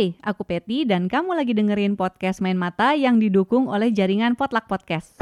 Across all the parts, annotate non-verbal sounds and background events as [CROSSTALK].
Hai, aku Peti dan kamu lagi dengerin podcast Main Mata yang didukung oleh jaringan Potluck Podcast.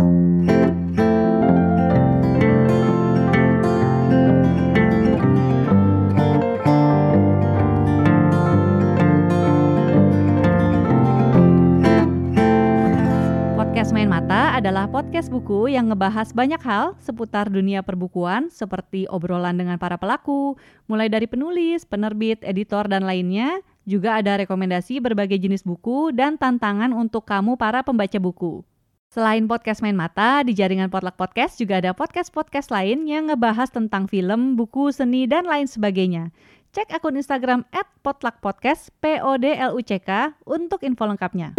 Podcast Main Mata adalah podcast buku yang ngebahas banyak hal seputar dunia perbukuan seperti obrolan dengan para pelaku, mulai dari penulis, penerbit, editor, dan lainnya. Juga ada rekomendasi berbagai jenis buku dan tantangan untuk kamu para pembaca buku. Selain podcast Main Mata, di jaringan Potluck Podcast juga ada podcast-podcast lain yang ngebahas tentang film, buku, seni, dan lain sebagainya. Cek akun Instagram at potluckpodcast, P-O-D-L-U-C-K, untuk info lengkapnya.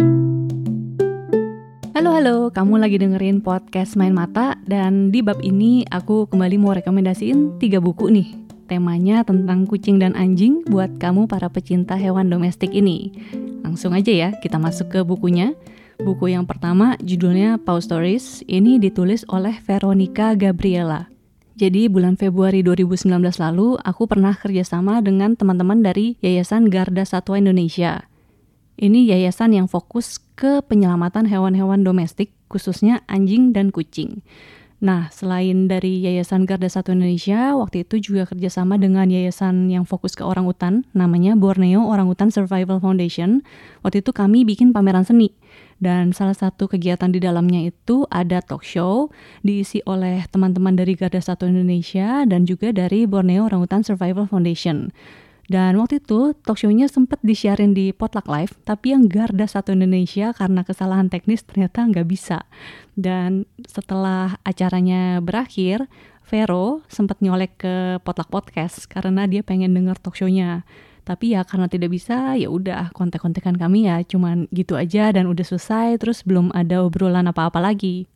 Halo halo, kamu lagi dengerin podcast Main Mata dan di bab ini aku kembali mau rekomendasiin tiga buku nih. Temanya tentang kucing dan anjing buat kamu para pecinta hewan domestik ini. Langsung aja ya, kita masuk ke bukunya. Buku yang pertama judulnya Paw Stories. Ini ditulis oleh Veronica Gabriela. Jadi bulan Februari 2019 lalu aku pernah kerjasama dengan teman-teman dari Yayasan Garda Satwa Indonesia. Ini yayasan yang fokus ke penyelamatan hewan-hewan domestik, khususnya anjing dan kucing. Nah, selain dari Yayasan Garda Satwa Indonesia, waktu itu juga kerjasama dengan yayasan yang fokus ke orang utan, namanya Borneo Orangutan Survival Foundation. Waktu itu kami bikin pameran seni, dan salah satu kegiatan di dalamnya itu ada talk show diisi oleh teman-teman dari Garda Satwa Indonesia dan juga dari Borneo Orangutan Survival Foundation. Dan waktu itu talk show-nya sempat disiarin di Potluck Live, tapi yang Garda Satu Indonesia karena kesalahan teknis ternyata nggak bisa. Dan setelah acaranya berakhir, Vero sempat nyolek ke Potluck Podcast karena dia pengen denger talk show-nya. Tapi ya karena tidak bisa, ya udah kontek-kontekan kami ya cuman gitu aja dan udah selesai terus belum ada obrolan apa-apa lagi.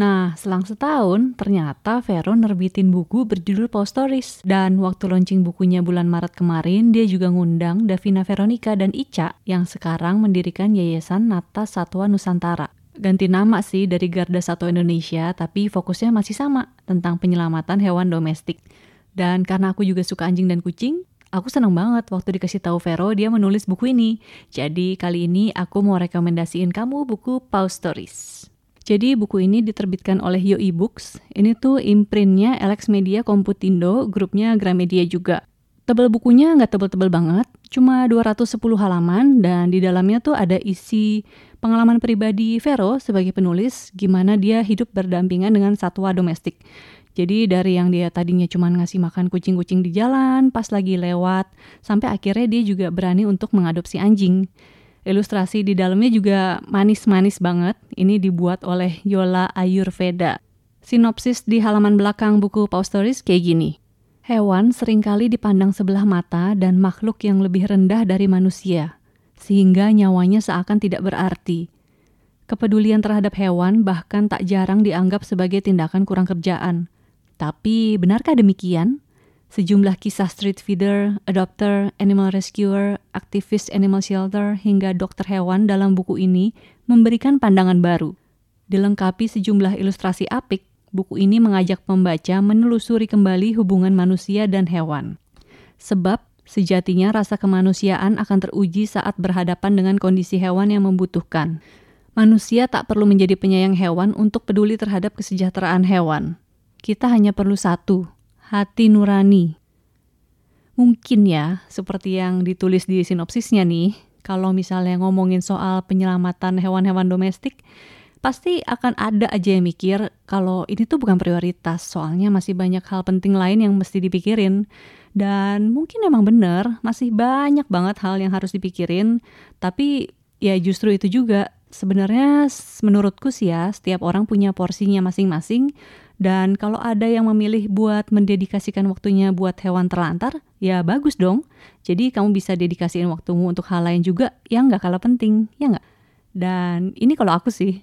Nah, selang setahun, ternyata Vero nerbitin buku berjudul Paw Stories. Dan waktu launching bukunya bulan Maret kemarin, dia juga ngundang Davina Veronica dan Ica yang sekarang mendirikan Yayasan Nata Satwa Nusantara. Ganti nama sih dari Garda Satwa Indonesia, tapi fokusnya masih sama, tentang penyelamatan hewan domestik. Dan karena aku juga suka anjing dan kucing, aku senang banget waktu dikasih tahu Vero dia menulis buku ini. Jadi kali ini aku mau rekomendasiin kamu buku Paw Stories. Jadi buku ini diterbitkan oleh Yo Books. Ini tuh imprintnya Alex Media Komputindo, grupnya Gramedia juga. Tebal bukunya nggak tebel-tebel banget, cuma 210 halaman dan di dalamnya tuh ada isi pengalaman pribadi Vero sebagai penulis, gimana dia hidup berdampingan dengan satwa domestik. Jadi dari yang dia tadinya cuma ngasih makan kucing-kucing di jalan pas lagi lewat, sampai akhirnya dia juga berani untuk mengadopsi anjing. Ilustrasi di dalamnya juga manis-manis banget. Ini dibuat oleh Yola Ayurveda. Sinopsis di halaman belakang buku Paw Stories kayak gini. Hewan sering kali dipandang sebelah mata dan makhluk yang lebih rendah dari manusia, sehingga nyawanya seakan tidak berarti. Kepedulian terhadap hewan bahkan tak jarang dianggap sebagai tindakan kurang kerjaan. Tapi benarkah demikian? Sejumlah kisah street feeder, adopter, animal rescuer, aktivis animal shelter, hingga dokter hewan dalam buku ini memberikan pandangan baru. Dilengkapi sejumlah ilustrasi apik, buku ini mengajak pembaca menelusuri kembali hubungan manusia dan hewan. Sebab, sejatinya rasa kemanusiaan akan teruji saat berhadapan dengan kondisi hewan yang membutuhkan. Manusia tak perlu menjadi penyayang hewan untuk peduli terhadap kesejahteraan hewan. Kita hanya perlu satu, hati nurani. Mungkin ya, seperti yang ditulis di sinopsisnya nih, kalau misalnya ngomongin soal penyelamatan hewan-hewan domestik, pasti akan ada aja yang mikir kalau ini tuh bukan prioritas, soalnya masih banyak hal penting lain yang mesti dipikirin. Dan mungkin emang bener, masih banyak banget hal yang harus dipikirin, tapi ya justru itu juga sebenarnya menurutku sih ya, setiap orang punya porsinya masing-masing dan kalau ada yang memilih buat mendedikasikan waktunya buat hewan terlantar, ya bagus dong. Jadi kamu bisa dedikasiin waktumu untuk hal lain juga yang nggak kalah penting, ya nggak? Dan ini kalau aku sih,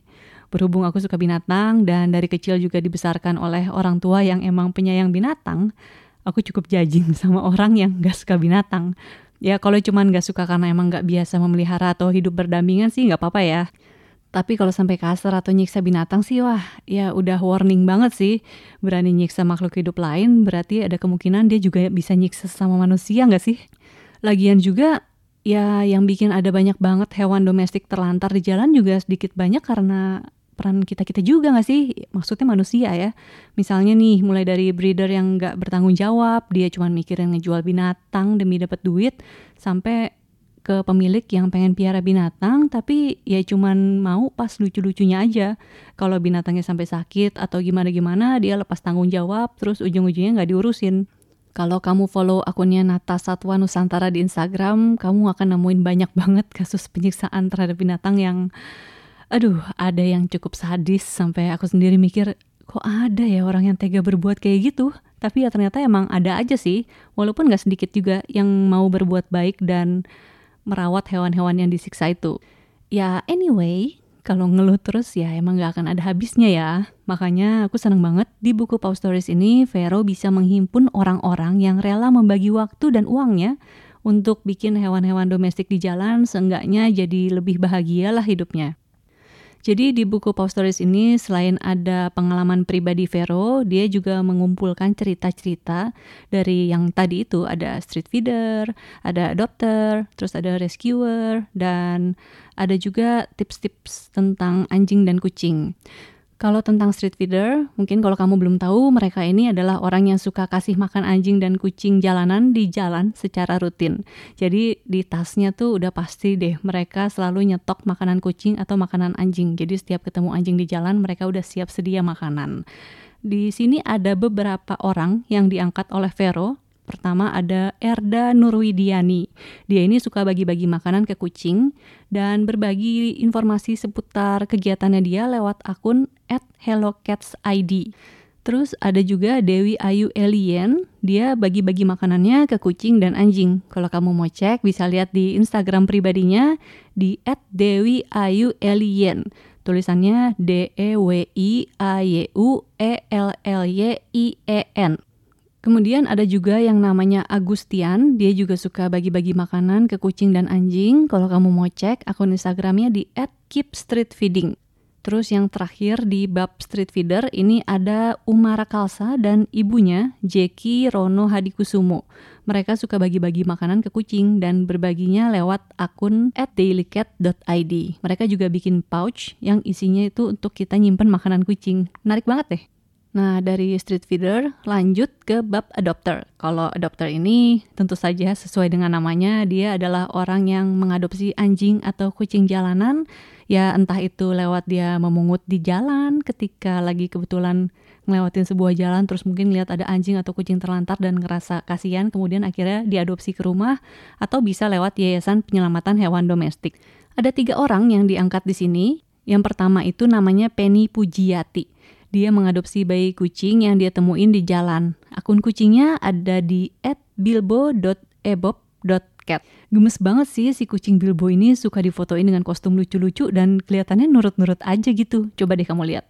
berhubung aku suka binatang dan dari kecil juga dibesarkan oleh orang tua yang emang penyayang binatang, aku cukup jajing [LAUGHS] sama orang yang nggak suka binatang. Ya kalau cuman nggak suka karena emang nggak biasa memelihara atau hidup berdampingan sih nggak apa-apa ya. Tapi kalau sampai kasar atau nyiksa binatang sih wah ya udah warning banget sih. Berani nyiksa makhluk hidup lain berarti ada kemungkinan dia juga bisa nyiksa sama manusia nggak sih? Lagian juga ya yang bikin ada banyak banget hewan domestik terlantar di jalan juga sedikit banyak karena peran kita-kita juga gak sih? Maksudnya manusia ya. Misalnya nih, mulai dari breeder yang gak bertanggung jawab, dia cuma mikirin ngejual binatang demi dapat duit, sampai ke pemilik yang pengen piara binatang tapi ya cuman mau pas lucu-lucunya aja. Kalau binatangnya sampai sakit atau gimana-gimana dia lepas tanggung jawab terus ujung-ujungnya nggak diurusin. Kalau kamu follow akunnya Nata Satwa Nusantara di Instagram, kamu akan nemuin banyak banget kasus penyiksaan terhadap binatang yang aduh ada yang cukup sadis sampai aku sendiri mikir kok ada ya orang yang tega berbuat kayak gitu tapi ya ternyata emang ada aja sih walaupun gak sedikit juga yang mau berbuat baik dan merawat hewan-hewan yang disiksa itu. Ya anyway, kalau ngeluh terus ya emang gak akan ada habisnya ya. Makanya aku seneng banget di buku Pau Stories ini Vero bisa menghimpun orang-orang yang rela membagi waktu dan uangnya untuk bikin hewan-hewan domestik di jalan seenggaknya jadi lebih bahagia lah hidupnya. Jadi di buku Pop Stories ini selain ada pengalaman pribadi Vero, dia juga mengumpulkan cerita-cerita dari yang tadi itu ada street feeder, ada adopter, terus ada rescuer, dan ada juga tips-tips tentang anjing dan kucing. Kalau tentang street feeder, mungkin kalau kamu belum tahu, mereka ini adalah orang yang suka kasih makan anjing dan kucing jalanan di jalan secara rutin. Jadi di tasnya tuh udah pasti deh mereka selalu nyetok makanan kucing atau makanan anjing. Jadi setiap ketemu anjing di jalan, mereka udah siap sedia makanan. Di sini ada beberapa orang yang diangkat oleh Vero Pertama ada Erda Nurwidiani. Dia ini suka bagi-bagi makanan ke kucing dan berbagi informasi seputar kegiatannya dia lewat akun @hellocatsid. Terus ada juga Dewi Ayu Elien, dia bagi-bagi makanannya ke kucing dan anjing. Kalau kamu mau cek bisa lihat di Instagram pribadinya di @dewiayuelien. Tulisannya D E W I A Y U E L L Y I E N. Kemudian ada juga yang namanya Agustian, dia juga suka bagi-bagi makanan ke kucing dan anjing. Kalau kamu mau cek akun Instagramnya di @keepstreetfeeding. Terus yang terakhir di bab street feeder ini ada Umara Kalsa dan ibunya Jeki Rono Hadikusumo. Mereka suka bagi-bagi makanan ke kucing dan berbaginya lewat akun @dailycat.id. Mereka juga bikin pouch yang isinya itu untuk kita nyimpen makanan kucing. Menarik banget deh. Nah, dari street feeder lanjut ke bab adopter. Kalau adopter ini tentu saja sesuai dengan namanya, dia adalah orang yang mengadopsi anjing atau kucing jalanan. Ya entah itu lewat dia memungut di jalan ketika lagi kebetulan ngelewatin sebuah jalan terus mungkin lihat ada anjing atau kucing terlantar dan ngerasa kasihan kemudian akhirnya diadopsi ke rumah atau bisa lewat yayasan penyelamatan hewan domestik. Ada tiga orang yang diangkat di sini. Yang pertama itu namanya Penny Pujiati dia mengadopsi bayi kucing yang dia temuin di jalan. Akun kucingnya ada di @bilbo.ebob.cat. Gemes banget sih si kucing Bilbo ini suka difotoin dengan kostum lucu-lucu dan kelihatannya nurut-nurut aja gitu. Coba deh kamu lihat.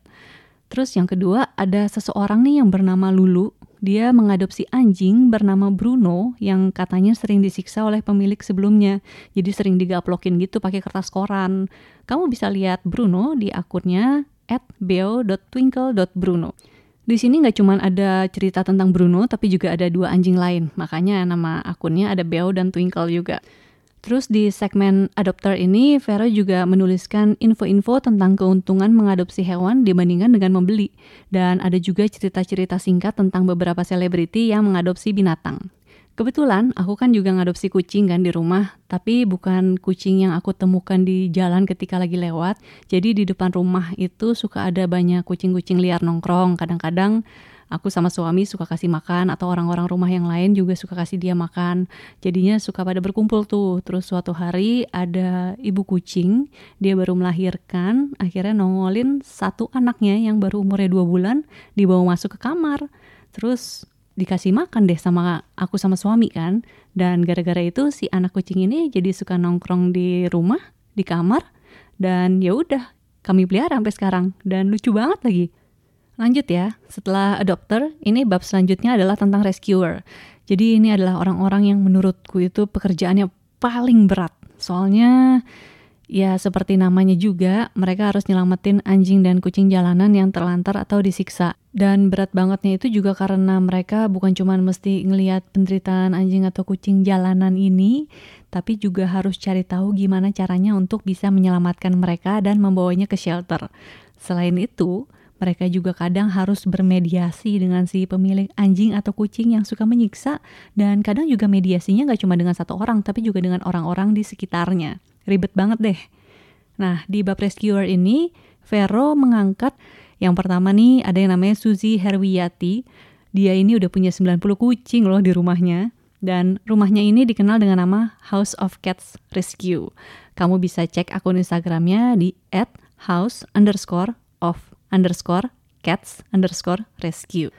Terus yang kedua ada seseorang nih yang bernama Lulu. Dia mengadopsi anjing bernama Bruno yang katanya sering disiksa oleh pemilik sebelumnya. Jadi sering digaplokin gitu pakai kertas koran. Kamu bisa lihat Bruno di akunnya at beo.twinkle.bruno. Di sini nggak cuma ada cerita tentang Bruno, tapi juga ada dua anjing lain. Makanya nama akunnya ada Beo dan Twinkle juga. Terus di segmen adopter ini, Vero juga menuliskan info-info tentang keuntungan mengadopsi hewan dibandingkan dengan membeli. Dan ada juga cerita-cerita singkat tentang beberapa selebriti yang mengadopsi binatang. Kebetulan aku kan juga ngadopsi kucing kan di rumah, tapi bukan kucing yang aku temukan di jalan ketika lagi lewat. Jadi di depan rumah itu suka ada banyak kucing-kucing liar nongkrong. Kadang-kadang aku sama suami suka kasih makan atau orang-orang rumah yang lain juga suka kasih dia makan. Jadinya suka pada berkumpul tuh. Terus suatu hari ada ibu kucing, dia baru melahirkan, akhirnya nongolin satu anaknya yang baru umurnya dua bulan dibawa masuk ke kamar. Terus dikasih makan deh sama aku sama suami kan. Dan gara-gara itu si anak kucing ini jadi suka nongkrong di rumah di kamar. Dan ya udah kami pelihara sampai sekarang. Dan lucu banget lagi. Lanjut ya setelah adopter ini bab selanjutnya adalah tentang rescuer. Jadi ini adalah orang-orang yang menurutku itu pekerjaannya paling berat. Soalnya Ya, seperti namanya juga, mereka harus nyelamatin anjing dan kucing jalanan yang terlantar atau disiksa. Dan berat bangetnya itu juga karena mereka bukan cuma mesti ngelihat penderitaan anjing atau kucing jalanan ini, tapi juga harus cari tahu gimana caranya untuk bisa menyelamatkan mereka dan membawanya ke shelter. Selain itu, mereka juga kadang harus bermediasi dengan si pemilik anjing atau kucing yang suka menyiksa, dan kadang juga mediasinya nggak cuma dengan satu orang, tapi juga dengan orang-orang di sekitarnya ribet banget deh. Nah, di bab rescuer ini, Vero mengangkat yang pertama nih ada yang namanya Suzy Herwiyati. Dia ini udah punya 90 kucing loh di rumahnya. Dan rumahnya ini dikenal dengan nama House of Cats Rescue. Kamu bisa cek akun Instagramnya di at house underscore of underscore cats underscore rescue.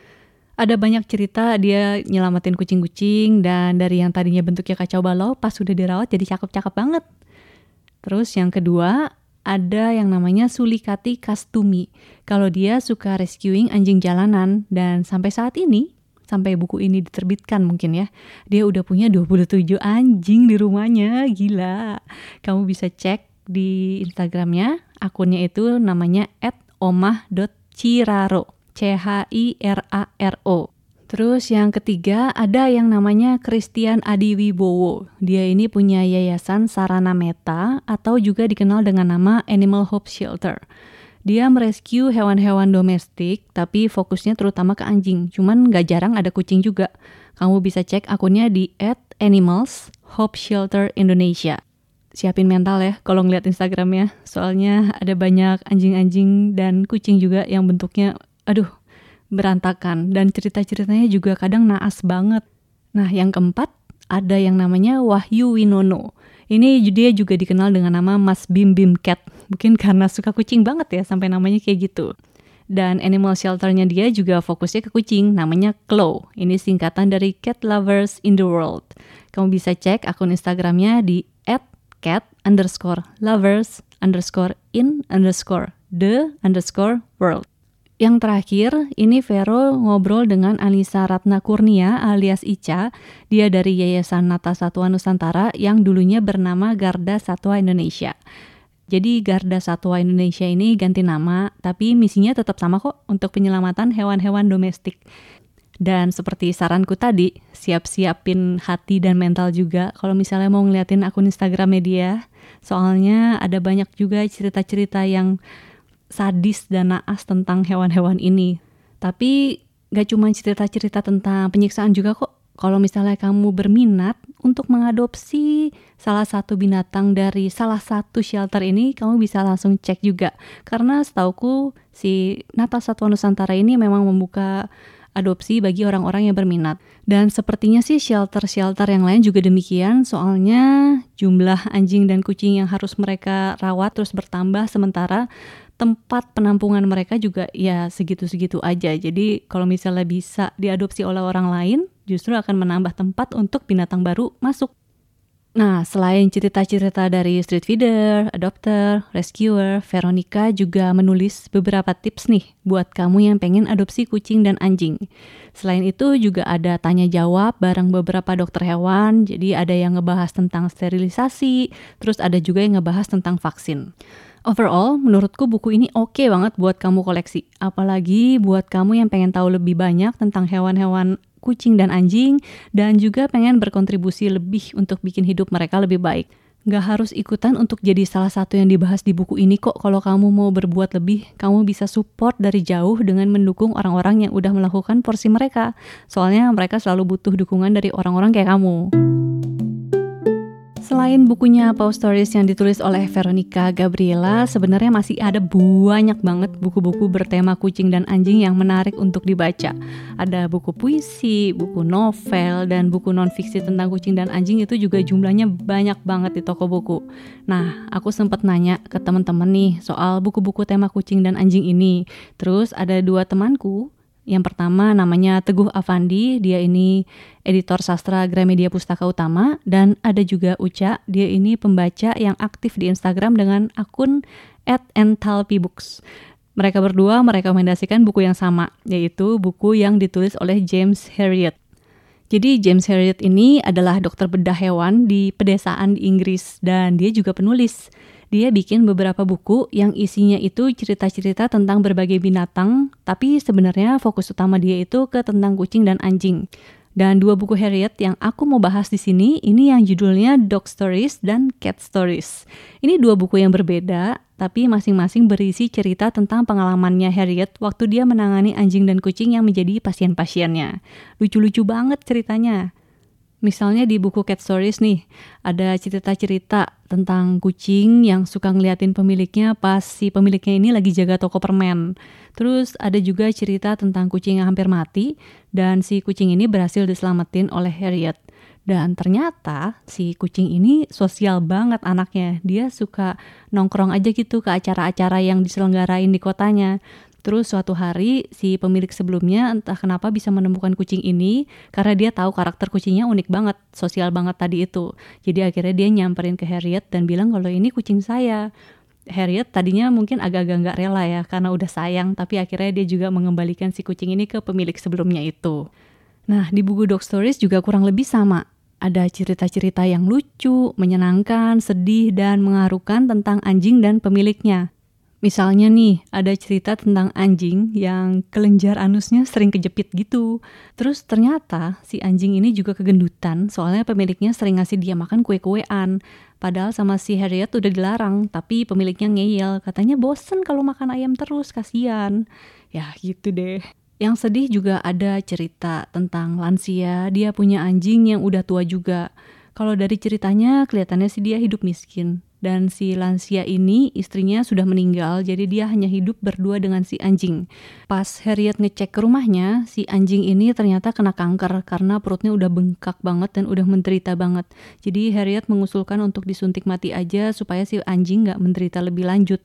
Ada banyak cerita dia nyelamatin kucing-kucing dan dari yang tadinya bentuknya kacau balau pas sudah dirawat jadi cakep-cakep banget. Terus yang kedua, ada yang namanya Sulikati Kastumi. Kalau dia suka rescuing anjing jalanan dan sampai saat ini, sampai buku ini diterbitkan mungkin ya, dia udah punya 27 anjing di rumahnya. Gila. Kamu bisa cek di Instagramnya, akunnya itu namanya @omah.ciraro. C H I R A R O. Terus yang ketiga ada yang namanya Christian Adiwibowo. Dia ini punya yayasan Sarana Meta atau juga dikenal dengan nama Animal Hope Shelter. Dia merescue hewan-hewan domestik tapi fokusnya terutama ke anjing. Cuman gak jarang ada kucing juga. Kamu bisa cek akunnya di @animals Hope Shelter Indonesia. Siapin mental ya kalau ngeliat Instagramnya. Soalnya ada banyak anjing-anjing dan kucing juga yang bentuknya aduh berantakan dan cerita-ceritanya juga kadang naas banget. Nah, yang keempat ada yang namanya Wahyu Winono. Ini dia juga dikenal dengan nama Mas Bim Bim Cat. Mungkin karena suka kucing banget ya sampai namanya kayak gitu. Dan animal shelternya dia juga fokusnya ke kucing, namanya Claw. Ini singkatan dari Cat Lovers in the World. Kamu bisa cek akun Instagramnya di @cat underscore lovers underscore in underscore the underscore world. Yang terakhir, ini Vero ngobrol dengan Anissa Ratna Kurnia alias Ica. Dia dari Yayasan Nata Satwa Nusantara yang dulunya bernama Garda Satwa Indonesia. Jadi Garda Satwa Indonesia ini ganti nama, tapi misinya tetap sama kok untuk penyelamatan hewan-hewan domestik. Dan seperti saranku tadi, siap-siapin hati dan mental juga kalau misalnya mau ngeliatin akun Instagram media. Soalnya ada banyak juga cerita-cerita yang sadis dan naas tentang hewan-hewan ini. Tapi gak cuma cerita-cerita tentang penyiksaan juga kok. Kalau misalnya kamu berminat untuk mengadopsi salah satu binatang dari salah satu shelter ini, kamu bisa langsung cek juga. Karena setauku si Nata Satwa Nusantara ini memang membuka adopsi bagi orang-orang yang berminat. Dan sepertinya sih shelter-shelter yang lain juga demikian, soalnya jumlah anjing dan kucing yang harus mereka rawat terus bertambah sementara tempat penampungan mereka juga ya segitu-segitu aja. Jadi kalau misalnya bisa diadopsi oleh orang lain, justru akan menambah tempat untuk binatang baru masuk. Nah, selain cerita-cerita dari street feeder, adopter, rescuer, Veronica juga menulis beberapa tips nih buat kamu yang pengen adopsi kucing dan anjing. Selain itu juga ada tanya jawab bareng beberapa dokter hewan, jadi ada yang ngebahas tentang sterilisasi, terus ada juga yang ngebahas tentang vaksin. Overall, menurutku buku ini oke okay banget buat kamu koleksi. Apalagi buat kamu yang pengen tahu lebih banyak tentang hewan-hewan kucing dan anjing, dan juga pengen berkontribusi lebih untuk bikin hidup mereka lebih baik. Gak harus ikutan untuk jadi salah satu yang dibahas di buku ini kok. Kalau kamu mau berbuat lebih, kamu bisa support dari jauh dengan mendukung orang-orang yang udah melakukan porsi mereka. Soalnya mereka selalu butuh dukungan dari orang-orang kayak kamu. Selain bukunya Pau Stories yang ditulis oleh Veronica Gabriela, sebenarnya masih ada banyak banget buku-buku bertema kucing dan anjing yang menarik untuk dibaca. Ada buku puisi, buku novel, dan buku non-fiksi tentang kucing dan anjing itu juga jumlahnya banyak banget di toko buku. Nah, aku sempat nanya ke teman-teman nih soal buku-buku tema kucing dan anjing ini. Terus ada dua temanku yang pertama namanya Teguh Avandi, dia ini editor sastra Gramedia Pustaka Utama dan ada juga Uca, dia ini pembaca yang aktif di Instagram dengan akun @enthalpybooks. Mereka berdua merekomendasikan buku yang sama, yaitu buku yang ditulis oleh James Herriot. Jadi James Herriot ini adalah dokter bedah hewan di pedesaan di Inggris dan dia juga penulis. Dia bikin beberapa buku yang isinya itu cerita-cerita tentang berbagai binatang, tapi sebenarnya fokus utama dia itu ke tentang kucing dan anjing. Dan dua buku Harriet yang aku mau bahas di sini, ini yang judulnya Dog Stories dan Cat Stories. Ini dua buku yang berbeda, tapi masing-masing berisi cerita tentang pengalamannya Harriet waktu dia menangani anjing dan kucing yang menjadi pasien-pasiennya. Lucu-lucu banget ceritanya. Misalnya di buku Cat Stories nih, ada cerita-cerita tentang kucing yang suka ngeliatin pemiliknya pas si pemiliknya ini lagi jaga toko permen. Terus ada juga cerita tentang kucing yang hampir mati dan si kucing ini berhasil diselamatin oleh Harriet. Dan ternyata si kucing ini sosial banget anaknya. Dia suka nongkrong aja gitu ke acara-acara yang diselenggarain di kotanya. Terus suatu hari si pemilik sebelumnya entah kenapa bisa menemukan kucing ini karena dia tahu karakter kucingnya unik banget, sosial banget tadi itu. Jadi akhirnya dia nyamperin ke Harriet dan bilang kalau ini kucing saya. Harriet tadinya mungkin agak-agak nggak rela ya karena udah sayang, tapi akhirnya dia juga mengembalikan si kucing ini ke pemilik sebelumnya itu. Nah, di buku Dog Stories juga kurang lebih sama. Ada cerita-cerita yang lucu, menyenangkan, sedih, dan mengharukan tentang anjing dan pemiliknya. Misalnya nih, ada cerita tentang anjing yang kelenjar anusnya sering kejepit gitu. Terus ternyata si anjing ini juga kegendutan soalnya pemiliknya sering ngasih dia makan kue-kuean. Padahal sama si Harriet udah dilarang, tapi pemiliknya ngeyel. Katanya bosen kalau makan ayam terus, kasihan. Ya gitu deh. Yang sedih juga ada cerita tentang lansia, dia punya anjing yang udah tua juga. Kalau dari ceritanya kelihatannya sih dia hidup miskin. Dan si lansia ini istrinya sudah meninggal, jadi dia hanya hidup berdua dengan si anjing. Pas Harriet ngecek ke rumahnya, si anjing ini ternyata kena kanker karena perutnya udah bengkak banget dan udah menderita banget. Jadi Harriet mengusulkan untuk disuntik mati aja supaya si anjing nggak menderita lebih lanjut.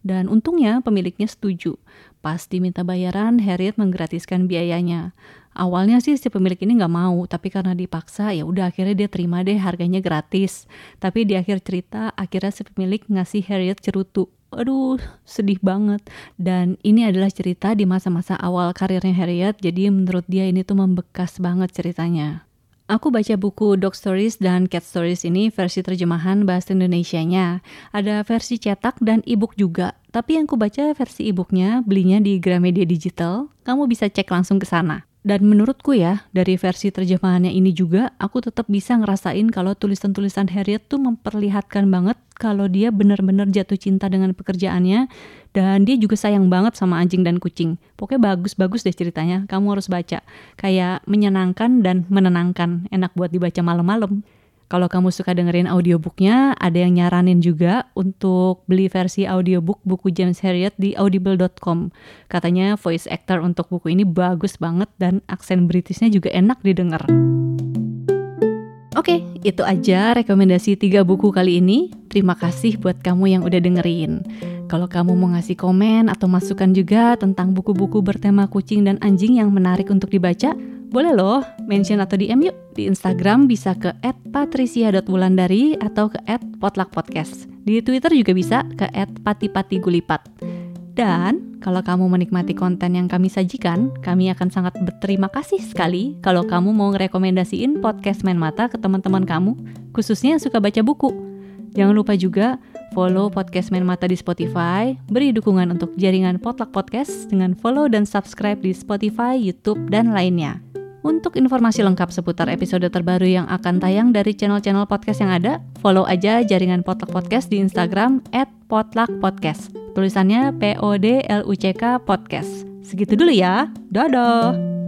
Dan untungnya pemiliknya setuju. Pas diminta bayaran, Harriet menggratiskan biayanya. Awalnya sih si pemilik ini nggak mau, tapi karena dipaksa ya udah akhirnya dia terima deh harganya gratis. Tapi di akhir cerita akhirnya si pemilik ngasih Harriet cerutu. Aduh, sedih banget. Dan ini adalah cerita di masa-masa awal karirnya Harriet, jadi menurut dia ini tuh membekas banget ceritanya. Aku baca buku Dog Stories dan Cat Stories ini versi terjemahan bahasa Indonesia-nya. Ada versi cetak dan e-book juga. Tapi yang ku baca versi e-booknya belinya di Gramedia Digital. Kamu bisa cek langsung ke sana. Dan menurutku ya, dari versi terjemahannya ini juga, aku tetap bisa ngerasain kalau tulisan-tulisan Harriet tuh memperlihatkan banget kalau dia benar-benar jatuh cinta dengan pekerjaannya, dan dia juga sayang banget sama anjing dan kucing. Pokoknya bagus-bagus deh ceritanya, kamu harus baca. Kayak menyenangkan dan menenangkan, enak buat dibaca malam-malam. Kalau kamu suka dengerin audiobooknya, ada yang nyaranin juga untuk beli versi audiobook buku James Herriot di audible.com. Katanya voice actor untuk buku ini bagus banget dan aksen Britishnya juga enak didengar. Oke, itu aja rekomendasi tiga buku kali ini. Terima kasih buat kamu yang udah dengerin. Kalau kamu mau ngasih komen atau masukan juga tentang buku-buku bertema kucing dan anjing yang menarik untuk dibaca, boleh loh mention atau DM yuk di Instagram bisa ke @patricia.wulandari atau ke @potluckpodcast. Di Twitter juga bisa ke @patipatigulipat. Dan kalau kamu menikmati konten yang kami sajikan, kami akan sangat berterima kasih sekali kalau kamu mau ngerekomendasiin podcast Main Mata ke teman-teman kamu, khususnya yang suka baca buku. Jangan lupa juga follow podcast Main Mata di Spotify, beri dukungan untuk jaringan Potluck Podcast dengan follow dan subscribe di Spotify, YouTube, dan lainnya. Untuk informasi lengkap seputar episode terbaru yang akan tayang dari channel-channel podcast yang ada, follow aja jaringan Potluck Podcast di Instagram @potluckpodcast. Tulisannya P O D L U C K Podcast. Segitu dulu ya. Dadah.